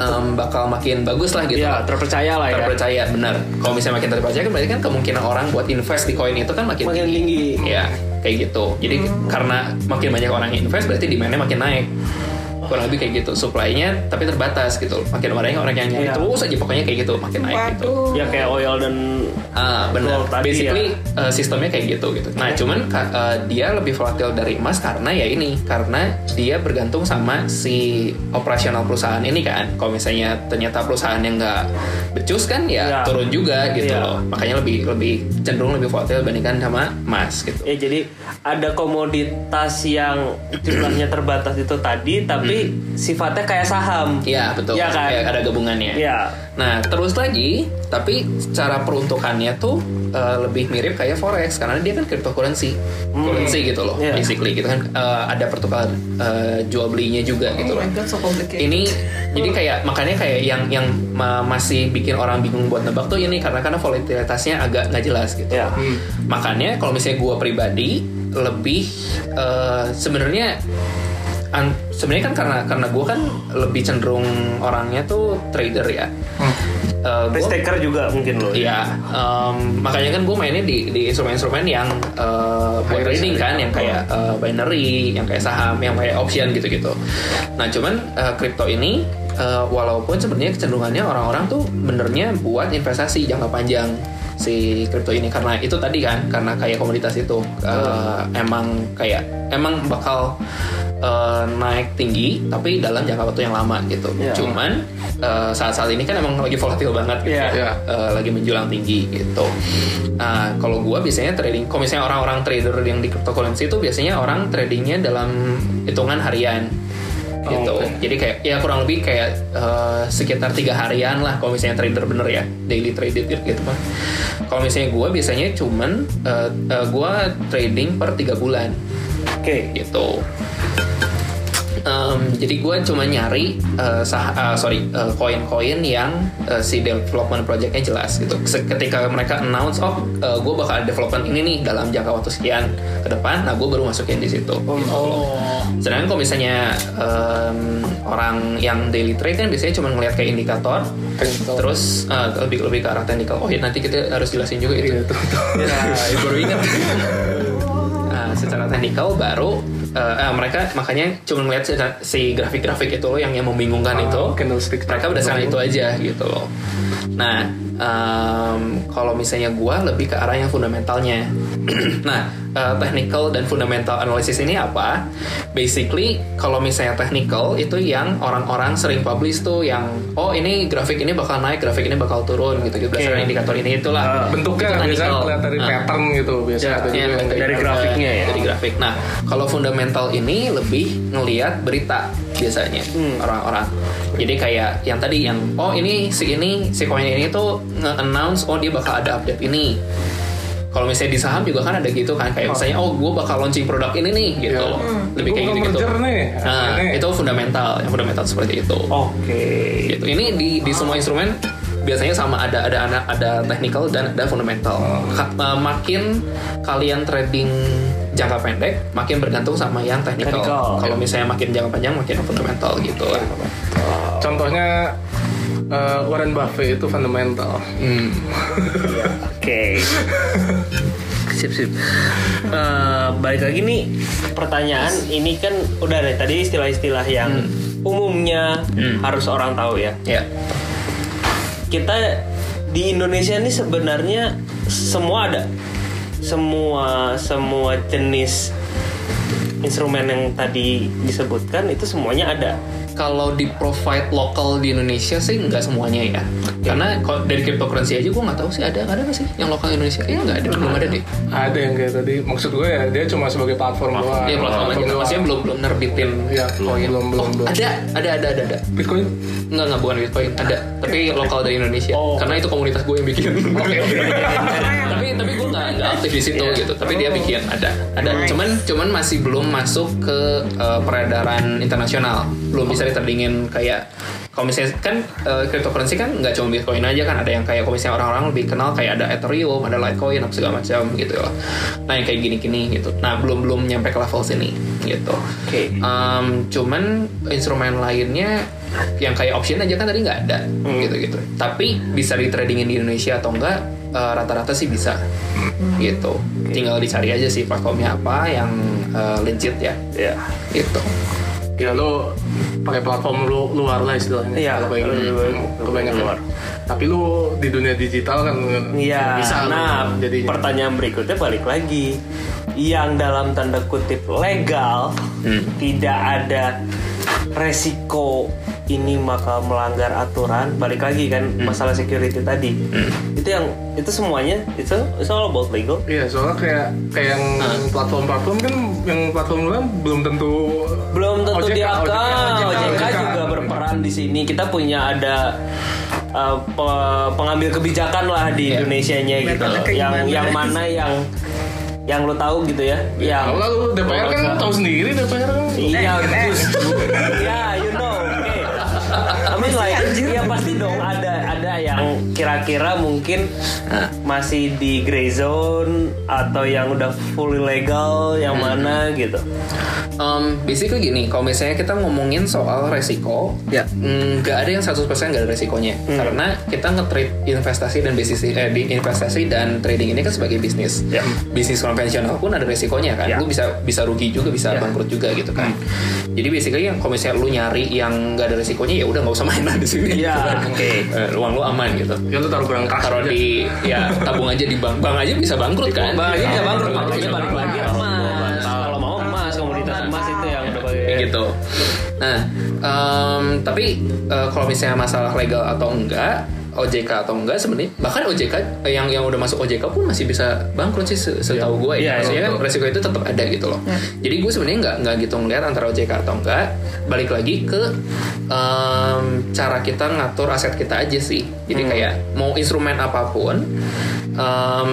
um, bakal makin bagus lah gitu. Ya, terpercaya lah ya. terpercaya benar. Kalau misalnya makin terpercaya kan berarti kan kemungkinan orang buat invest di koin itu kan makin, Makin tinggi. Ya, kayak gitu. Jadi karena makin banyak orang yang invest berarti demandnya makin naik. Kurang lebih kayak gitu. Supply-nya tapi terbatas gitu. Makin banyak orang yang nyari Iya. terus aja pokoknya kayak gitu, makin naik gitu. Ya kayak oil dan Ah, benar. Basically uh, sistemnya kayak gitu gitu. Nah, cuman ka- uh, dia lebih volatil dari emas karena ya ini, karena dia bergantung sama si operasional perusahaan ini kan. Kalau misalnya ternyata perusahaan yang nggak becus kan ya Ya. turun juga gitu Iya. loh. Makanya lebih lebih cenderung lebih volatil dibandingkan sama emas gitu. Ya jadi ada komoditas yang jumlahnya terbatas itu tadi tapi sifatnya kayak saham. Iya betul. Iya kan? Kayak ada gabungannya. Iya. Nah terus lagi, tapi cara peruntukannya tuh uh, lebih mirip kayak forex karena dia kan cryptocurrency, currency gitu loh, Iya. basically gitu kan uh, ada pertukaran uh, jual belinya juga gitu Oh loh. my god, so. Ini jadi kayak makanya kayak yang yang ma- masih bikin orang bingung buat nebak tuh ini karena karena volatilitasnya agak nggak jelas gitu. Ya. Makanya kalau misalnya gue pribadi lebih uh, sebenarnya sebenarnya kan karena karena gue kan lebih cenderung orangnya tuh trader ya. Uh, gua- Risk taker juga mungkin loh. Iya, em, makanya kan gue mainnya di di instrumen-instrumen yang eh, buat trading ya. kan, yang kayak eh, binary, yang kayak saham, yang kayak option gitu-gitu. Nah, cuman eh, kripto ini eh, walaupun sebenarnya kecenderungannya orang-orang tuh benernya buat investasi jangka panjang si kripto ini karena itu tadi kan karena kayak komoditas itu eh, emang kayak emang bakal eh, naik tinggi tapi dalam jangka waktu yang lama gitu. Iya. Cuman eh, saat-saat ini kan emang lagi volatil banget gitu Iya. Iya. eh, lagi menjulang tinggi gitu. Nah, kalau gua biasanya trading, kalau misalnya orang-orang trader yang di cryptocurrency itu biasanya orang tradingnya dalam hitungan harian gitu. Oh, oke. Jadi kayak ya kurang lebih kayak eh, sekitar tiga harian lah kalau misalnya trader bener ya daily traded gitu kan. Kalau misalnya gua biasanya cuman eh, eh, gua trading per tiga bulan Oke. gitu. Em, jadi gue cuma nyari eh, sah- eh, sorry eh, koin-koin yang eh, si development projectnya jelas gitu. Ketika mereka announce oh gue bakal development ini nih dalam jangka waktu sekian ke depan, nah gue baru masukin di situ. gitu loh. Sedangkan kalau misalnya em, orang yang daily trade kan biasanya cuma ngelihat kayak indikator, terus eh, lebih lebih ke arah technical. Oh ya nanti kita harus jelasin juga itu. Ya, baru ingat. Secara teknikal baru eh, eh, mereka makanya cuma melihat si, si grafik-grafik itu loh yang yang membingungkan Ah, itu. candlestick. Mereka berdasarkan itu aja gitu loh. Nah, em, kalau misalnya gua lebih ke arah yang fundamentalnya. nah, eh, technical dan fundamental analysis ini apa? Basically, kalau misalnya technical itu yang orang-orang sering publish tuh yang oh ini grafik ini bakal naik, grafik ini bakal turun gitu gitu berdasarkan indikator ini itulah. Bentuknya Itu biasanya kelihatan dari Nah. pattern gitu biasanya. Ya, ya, juga yang dari, dari grafiknya ya? Dari grafik. Nah, kalau fundamental ini lebih ngelihat berita biasanya Hmm. orang-orang. Jadi kayak yang tadi yang oh ini si ini si koin ini tuh nge-announce oh dia bakal ada update ini. Kalau misalnya di saham juga kan ada gitu kan kayak misalnya oh gue bakal launching produk ini nih gitu. Ya. Lebih kayak Gua gitu-gitu. merger nih. Nah, Ini. itu fundamental, yang fundamental seperti itu Oke. gitu. Ini di di semua instrumen biasanya sama ada ada ada ada technical dan ada fundamental. Uh, makin kalian trading jangka pendek, makin bergantung sama yang technical. Technical. Kalau misalnya makin jangka panjang, makin fundamental gitu lah. Contohnya Eh, Warren Buffett itu fundamental. Hmm. Oke. Sip sip. Eh, balik lagi nih pertanyaan ini kan udah deh tadi istilah-istilah yang umumnya harus orang tahu ya. Ya. Kita di Indonesia ini sebenarnya semua ada. Semua semua jenis instrumen yang tadi disebutkan itu semuanya ada. Kalau di provide lokal di Indonesia sih nggak semuanya ya. Karena kalau dari cryptocurrency aja gue nggak tahu sih ada ada nggak sih yang lokal Indonesia? Kayaknya nggak ada, belum ada deh. Ada yang kayak tadi. Maksud gue ya dia cuma sebagai platform doang. Iya platform aja. doang. Maksudnya belum belum nerbitin. Iya, koin. belum belum Oh, belum. ada ada ada ada ada. Bitcoin. Enggak enggak bukan Bitcoin ada. Tapi lokal dari Indonesia. Oh. Karena itu komunitas gue yang bikin. nggak nggak aktif di situ gitu. Tapi dia bikin ada ada. Cuman cuman masih belum masuk ke eh, peredaran internasional. Belum bisa diterdingin kayak kalau misalnya kan eh, cryptocurrency kan nggak cuma Bitcoin aja kan ada yang kayak kalau misalnya orang-orang lebih kenal kayak ada Ethereum, ada Litecoin, apa segala macam gitu loh. Nah yang kayak gini-gini gitu. Nah belum belum nyampe ke level sini gitu. Oke. Um, cuman instrumen lainnya yang kayak option aja kan tadi nggak ada gitu-gitu. Tapi bisa di tradingin di Indonesia atau enggak eh, rata-rata sih bisa gitu. Tinggal dicari aja sih platformnya apa yang eh, legit ya. Ya. Gitu. Ya lo pakai platform lu luar lah istilahnya. Iya, Kalau kayak gitu. Kebanyakan. Luar. Tapi lu di dunia digital kan Iya. bisa nah, jadinya. pertanyaan berikutnya balik lagi. Yang dalam tanda kutip legal Hmm. tidak ada resiko ini maka melanggar aturan. Balik lagi kan Hmm. masalah security tadi. Itu yang itu semuanya itu it's all about legal. Iya, soalnya kayak kayak yang platform-platform kan yang platform luar belum tentu Belum tentu OJK, di OJK, OJK, OJK. juga berperan di sini. Kita punya ada uh, pe- pengambil kebijakan lah di Iya. Indonesia-nya gitu. Kayak Yang yang mana yang yang lo tahu gitu ya? Yang Kalau lu DPR kan tahu sendiri DPR kan. Iya, Eh, justru. ya, like, ya pasti dong ada ada yang kira-kira mungkin masih di gray zone atau yang udah fully legal, yang mana gitu. Um, basically gini, kalau misalnya kita ngomongin soal resiko, Ya. nggak ada yang 100% nggak ada resikonya. Karena kita nge-trade investasi dan bisnis eh, di investasi dan trading ini kan sebagai bisnis. Ya. Bisnis konvensional pun ada resikonya kan. Ya. Lu bisa bisa rugi juga, bisa Ya. bangkrut juga gitu kan. Jadi basically yang kalau misalnya lu nyari yang nggak ada resikonya ya udah nggak usah main lah di sini. Ya, gitu kan. oke. Eh, uang lu aman gitu. Ya lu taruh barang kas Taruh aja. di ya tabung aja di bank. Bank aja bisa bangkrut kan. Bang, ini bisa bangkrut Bank aja makanya balik lagi emas. Kalau mau emas, komoditas emas itu yang udah gitu. Nah, tapi eh, kalau misalnya masalah legal atau enggak, OJK atau enggak sebenarnya bahkan OJK eh, yang yang udah masuk OJK pun masih bisa bangkrut sih se- setahu gue Iya, ya. Maksudnya betul. resiko itu tetap ada gitu loh. Jadi gue sebenarnya nggak nggak gitu ngeliat antara OJK atau enggak. Balik lagi ke em, cara kita ngatur aset kita aja sih. Jadi kayak mau instrumen apa pun em,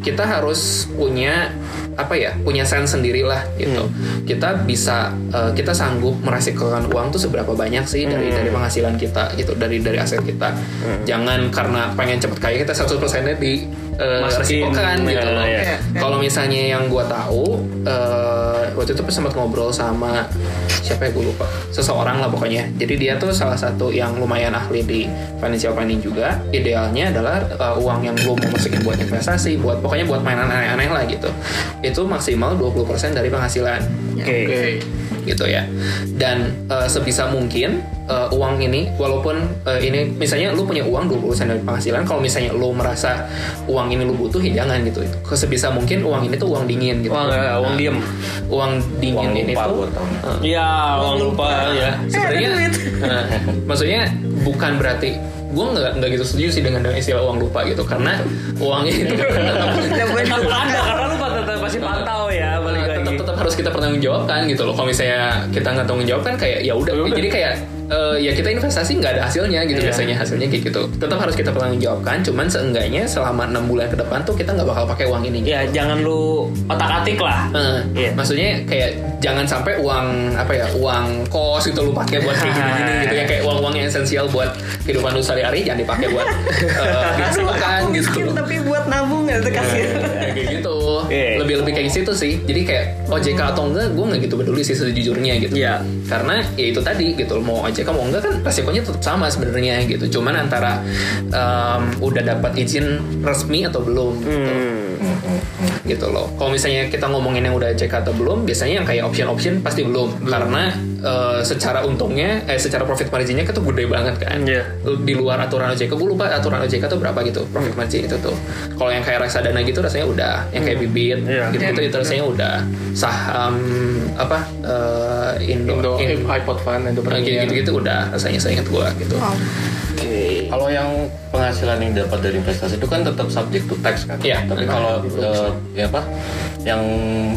kita harus punya apa ya punya sense sendiri lah gitu kita bisa eh, kita sanggup meresikokan uang tuh seberapa banyak sih dari dari penghasilan kita gitu dari dari aset kita. Jangan karena pengen cepet kaya kita 100% nya di eh, Masukin, resikokan gitu ya, loh ya. kalau misalnya yang gua tahu eh, waktu itu sempat ngobrol sama siapa ya gue lupa seseorang lah pokoknya jadi dia tuh salah satu yang lumayan ahli di financial planning juga idealnya adalah uh, uang yang lu mau masukin buat investasi buat pokoknya buat mainan aneh-aneh lah gitu itu maksimal 20% dari penghasilan Oke. Oke. gitu ya dan uh, sebisa mungkin uh, uang ini walaupun uh, ini misalnya lu punya uang 20% dari penghasilan kalau misalnya lu merasa uang ini lu butuh ya jangan gitu. Sebisa mungkin uang ini tuh uang dingin gitu. Uang eh, uang diem. uang dingin Uang ini lupa tuh uh, Ya, uang lupa ya. sebenarnya nah, maksudnya bukan berarti gue nggak nggak gitu setuju sih dengan istilah uang lupa gitu. Karena uang itu Tetap ada karena lu tetap pasti pantau harus kita pertanggungjawabkan gitu loh kalau misalnya kita nggak tanggung jawab kan kayak ya udah jadi kayak eh, ya kita investasi nggak ada hasilnya gitu Iya. biasanya hasilnya kayak gitu tetap harus kita pertanggungjawabkan cuman seenggaknya selama enam bulan ke depan tuh kita nggak bakal pakai uang ini Ya jangan lu otak-atik lah. Eh, Iya. Maksudnya kayak jangan sampai uang apa ya uang kos itu lu pakai buat kayak gini-gini gitu ya kayak uang-uang yang esensial buat kehidupan lu sehari-hari jangan dipakai buat uh, Aduh, disekolahkan aku gitu. tapi buat nabung ya itu kasih. Ya, kayak gitu. Iya. Lebih lebih kayak gitu sih. Jadi kayak OJK OJK atau enggak gue nggak gitu peduli sih sejujurnya gitu Iya. karena ya itu tadi gitu mau OJK mau enggak kan resikonya tetap sama sebenarnya gitu cuman antara em, udah dapat izin resmi atau belum gitu. Gitu loh kalau misalnya kita ngomongin yang udah OJK atau belum biasanya yang kayak option-option pasti belum karena eh, secara untungnya eh secara profit marginnya itu gede banget kan Iya. di luar aturan OJK gue lupa aturan OJK tuh berapa gitu profit margin itu tuh kalau yang kayak reksadana gitu rasanya udah yang kayak bibit Iya. gitu gitu itu rasanya udah saham apa eh, Indo, Indo In- iPod Fund Indo Premier. gitu gitu udah rasanya saya ingat gue gitu Wow. Kalau yang penghasilan yang dapat dari investasi itu kan tetap subject to tax kan. Iya. Tapi kalau eh, ya apa? Yang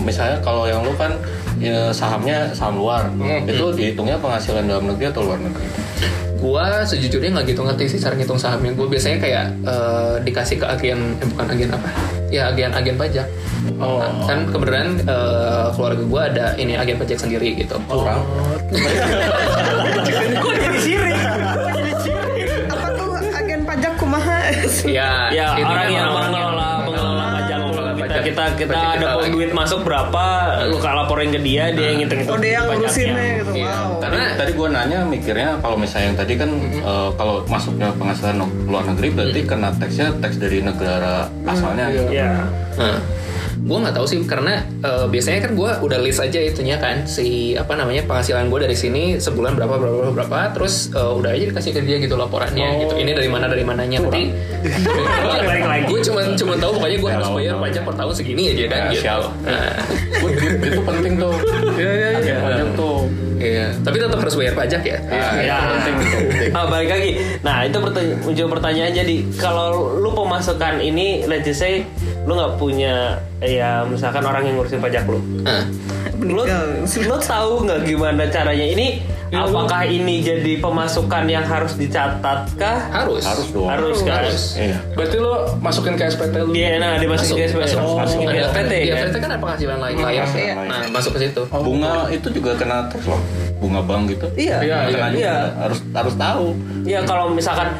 misalnya kalau yang lu kan ya, sahamnya saham luar, itu dihitungnya penghasilan dalam negeri atau luar negeri? Gua sejujurnya nggak gitu ngerti sih cara ngitung sahamnya. Gue biasanya kayak eh, dikasih ke agen, eh, bukan agen apa? Ya agen-agen pajak. Oh. Nah, kan kebetulan eh, keluarga gue ada ini agen pajak sendiri gitu. Kurang. Kok jadi sirik? Ya, Ya ini orang kan yang orang mengelola pengelola pajak Pengelola kita pajak. kita kita Pajak ada kita duit masuk berapa lu kalau laporin ke dia dia yang ngitung Oh dia yang ngurusinnya gitu. Iya. Wow. Tadi, tadi gue nanya mikirnya kalau misalnya yang tadi kan eh, kalau masuknya penghasilan luar negeri berarti kena taxnya tax dari negara asalnya. gitu. Ya gue nggak tahu sih karena eh, biasanya kan gue udah list aja itunya kan si apa namanya penghasilan gue dari sini sebulan berapa berapa berapa, berapa terus eh, udah aja dikasih ke dia gitu laporannya gitu ini dari mana dari mananya lagi. gue cuma cuma tahu pokoknya gue Ya, harus bayar pajak per tahun segini aja kan Ya, gitu. Nah, itu penting tuh. Iya. Agen pajak tuh. Iya. Tapi tetap harus bayar pajak ya? Ya penting itu. penting. Ah, balik lagi. Nah itu pertanya- muncul pertanyaan jadi kalau lu pemasukan ini let's just say lu nggak punya ya misalkan orang yang ngurusin pajak lu. Nah, lu, lu tahu nggak gimana caranya? Ini Ya, apakah ini jadi pemasukan yang harus dicatat kah harus Harus dong. harus kan Harus. Iya. Berarti lo masukin ke SPT lu. Iya, nah dimasukin ke SPT. masuk Masukin ke Ada- SPT di kan. FPT kan ada penghasilan lain lain Iya. nah masuk ke situ Bunga itu juga kena tax loh. Bunga bank gitu. Iya, Iya, juga. iya. Harus harus tahu. Iya kalau misalkan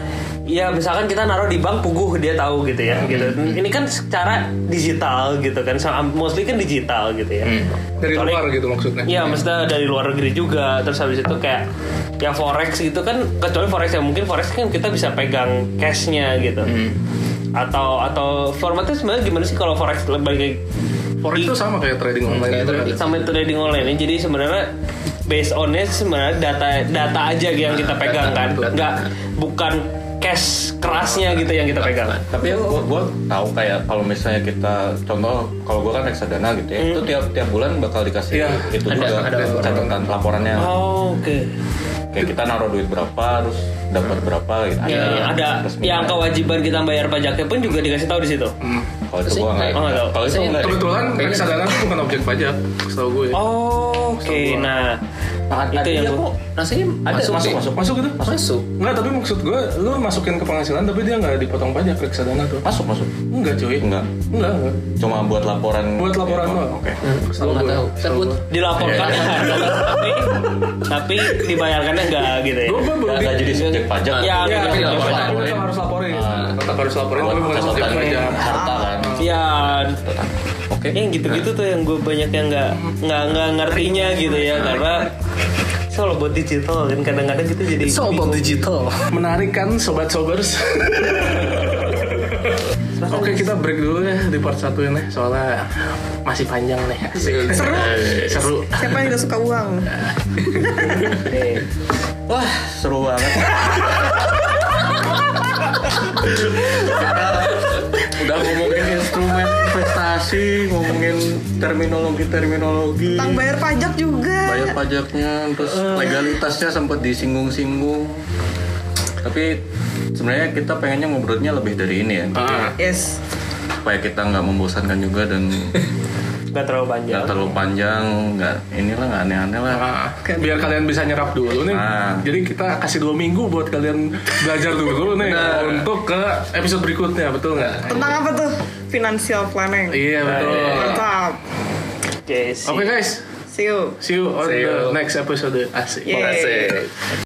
ya misalkan kita naruh di bank puguh dia tahu gitu ya gitu. Ini kan secara digital gitu kan. Mostly kan digital gitu ya. Dari Kecuali- luar gitu maksudnya. Iya, maksudnya dari luar negeri juga. Terus habis itu kayak ya forex gitu kan kecuali forex ya mungkin forex kan kita bisa pegang cashnya gitu. Atau atau formatnya sebenarnya gimana sih kalau forex balik Forex itu sama kayak trading online kayak gitu. trading. sama trading online ini jadi sebenarnya based onnya sebenarnya data data aja yang kita pegang kan nggak bukan cash kerasnya gitu yang kita pegang Tapi ya gua, gua tahu kayak kalau misalnya kita contoh kalau gua kan reksadana gitu ya, itu tiap tiap bulan bakal dikasih Iya, itu ada- juga ada catatan laporannya. oh, oke Kayak kita naruh duit berapa, terus dapat berapa gitu. ya, ada resmi. yang kewajiban kita bayar pajaknya pun juga dikasih tahu di situ Kalau itu gua nggak. Oh. Kalau itu Saya- nggak. Kebetulan reksadana itu bukan objek pajak, setahu gue. oh, oke nah itu yang Iya, gua- kok. rasanya Ada masuk masuk masuk Masuk gitu? masuk Enggak, tapi maksud gue, lu masukin ke penghasilan tapi dia nggak dipotong pajak reksadana tuh. masuk masuk. Enggak cuy. Enggak. Enggak, enggak. Cuma buat laporan. Buat laporan doang. Oke. Setahu nggak gue. tahu. Setahu Takut. gue. dilaporkan tapi tapi dibayarkannya enggak gitu ya Gue belum Nggak nggak jadi subjek pajak. Ya, Ya, tetap harus laporin. Tetap harus laporin, Buat tapi bukan objek catatan pajak. harta kan. ya Oke. yang gitu-gitu tuh yang gue banyak yang nggak nggak nggak ngertinya gitu ya karena soal buat digital kan kadang-kadang kita jadi digital Menarik kan sobat sobers? Oke kita break dulu ya di part satu ini soalnya masih panjang nih. Seru. Seru. Siapa yang gak suka uang? Eh, Wah, seru banget. Udah ngomongin instrumen investasi, ngomongin terminologi-terminologi, Tentang bayar pajak juga. bayar pajaknya, terus legalitasnya sempat disinggung-singgung. Tapi sebenarnya kita pengennya ngobrolnya lebih dari ini ya, Ah, Yes. supaya kita nggak membosankan juga dan nggak terlalu panjang nggak terlalu panjang, nggak inilah nggak aneh-aneh lah. ah. biar kalian bisa nyerap dulu nih. Ah. Jadi kita kasih dua minggu buat kalian belajar dulu nih untuk ke episode berikutnya, betul nggak? Tentang apa tuh? Financial planning. Iya betul. Mantap. oke sih. Oke guys, See you. see you on See the you. next episode. Asik. Yeay. Asik.